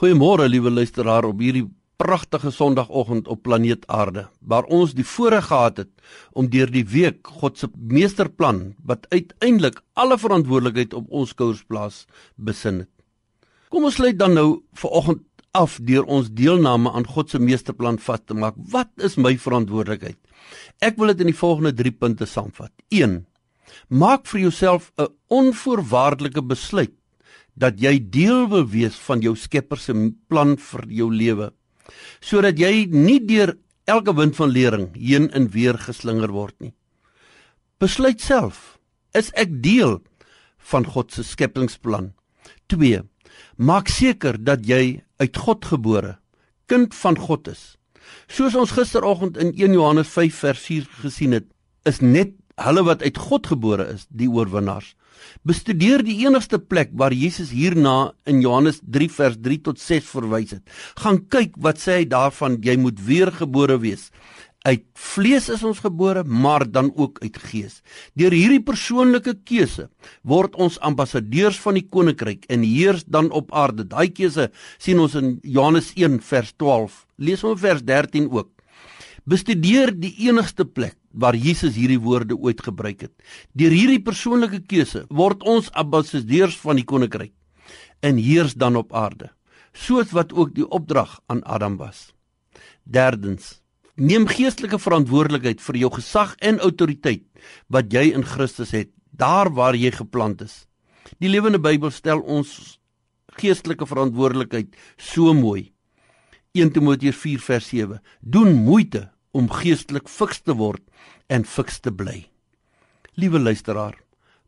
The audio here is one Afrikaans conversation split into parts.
Goeiemôre liewe luisteraar op hierdie pragtige Sondagoggend op planeet Aarde waar ons die voorreg gehad het om deur die week God se meesterplan wat uiteindelik alle verantwoordelikheid op ons skouers plaas besin het. Kom ons sluit dan nou vir oggend af deur ons deelname aan God se meesterplan vas te maak. Wat is my verantwoordelikheid? Ek wil dit in die volgende 3 punte saamvat. 1. Maak vir jouself 'n onvoorwaardelike besluit dat jy deel wil wees van jou Skepper se plan vir jou lewe sodat jy nie deur elke wind van lering heen en weer geslinger word nie. Besluit self, is ek deel van God se skepingsplan? 2. Maak seker dat jy uit God gebore kind van God is. Soos ons gisteroggend in 1 Johannes 5 vers 4 gesien het, is net hulle wat uit God gebore is, die oorwinnaars. Bestudeer die enigste plek waar Jesus hierna in Johannes 3 vers 3 tot 6 verwys het. Gaan kyk wat sê hy daarvan jy moet weergebore wees. Uit vlees is ons gebore, maar dan ook uit gees. Deur hierdie persoonlike keuse word ons ambassadeurs van die koninkryk en heers dan op aarde. Daai keuse sien ons in Johannes 1 vers 12. Lees hom vers 13 ook. Bestudeer die enigste plek waar Jesus hierdie woorde ooit gebruik het. Deur hierdie persoonlike keuse word ons ambassadeurs van die koninkryk en heers dan op aarde, soos wat ook die opdrag aan Adam was. Derdens, neem geestelike verantwoordelikheid vir jou gesag en autoriteit wat jy in Christus het, daar waar jy geplant is. Die Lewende Bybel stel ons geestelike verantwoordelikheid so mooi. 1 Timoteus 4 vers 7. Doen moeite om geestelik fiks te word en fiks te bly. Liewe luisteraar,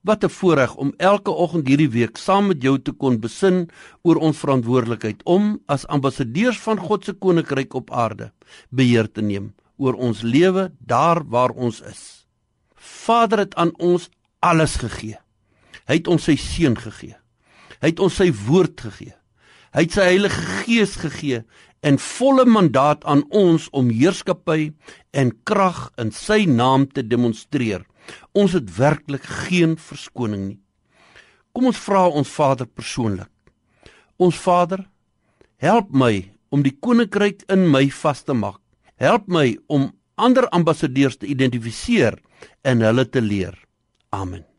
wat 'n voorreg om elke oggend hierdie week saam met jou te kon besin oor ons verantwoordelikheid om as ambassadeurs van God se koninkryk op aarde beheer te neem oor ons lewe daar waar ons is. Vader het aan ons alles gegee. Hy het ons sy seun gegee. Hy het ons sy woord gegee. Hy het sy Heilige Gees gegee en volle mandaat aan ons om heerskappy en krag in sy naam te demonstreer. Ons het werklik geen verskoning nie. Kom ons vra ons Vader persoonlik. Ons Vader, help my om die koninkryk in my vas te maak. Help my om ander ambassadeurs te identifiseer en hulle te leer. Amen.